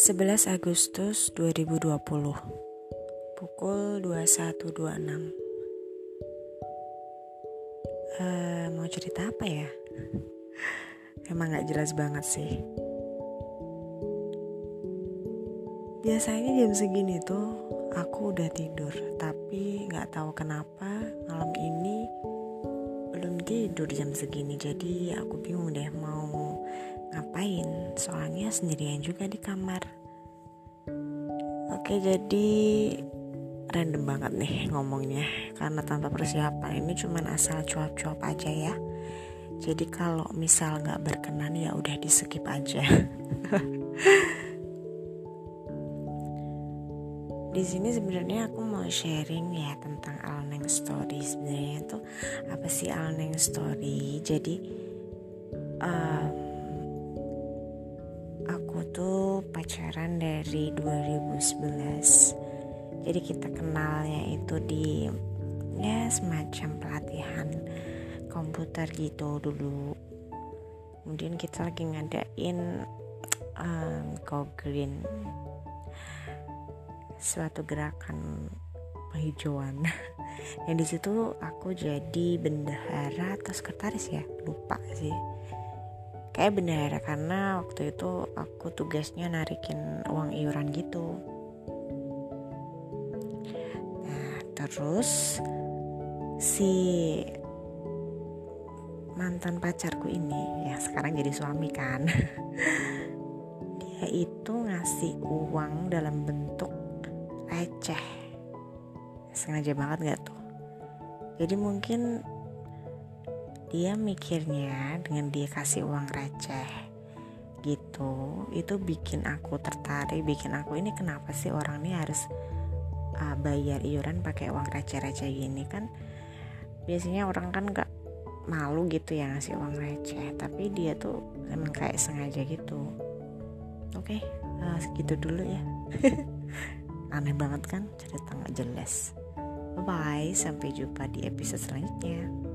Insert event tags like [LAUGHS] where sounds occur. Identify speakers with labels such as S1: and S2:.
S1: 11 Agustus 2020 Pukul 21.26 uh, Mau cerita apa ya? Emang gak jelas banget sih Biasanya jam segini tuh aku udah tidur Tapi gak tahu kenapa malam ini belum tidur jam segini Jadi aku bingung deh mau ngapain. Soalnya sendirian juga di kamar. Oke jadi random banget nih ngomongnya. Karena tanpa persiapan ini cuman asal cuap-cuap aja ya. Jadi kalau misal nggak berkenan ya udah di skip aja [LAUGHS] di sini sebenarnya aku mau sharing ya tentang Alneng Story. Sebenarnya itu apa sih Alneng Story? Jadi um, tuh pacaran dari 2011 jadi kita kenalnya itu di ya semacam pelatihan komputer gitu dulu. Kemudian kita lagi ngadain um, go green suatu gerakan penghijauan. [LAUGHS] Yang di situ aku jadi bendahara atau sekretaris ya. Lupa sih. Kayak benar karena waktu itu aku tugasnya narikin uang iuran gitu. Nah terus si mantan pacarku ini ya sekarang jadi suami kan. [LAUGHS] Dia itu ngasih uang dalam bentuk receh. Sengaja banget gak tuh? Jadi mungkin dia mikirnya dengan dia kasih uang receh gitu itu bikin aku tertarik bikin aku ini kenapa sih orang ini harus uh, bayar iuran pakai uang receh-receh gini? Kan biasanya orang kan gak malu gitu ya ngasih uang receh tapi dia tuh emang kayak sengaja gitu. Oke okay, uh, segitu dulu ya [LAUGHS] aneh banget kan? Cerita nggak jelas. Bye sampai jumpa di episode selanjutnya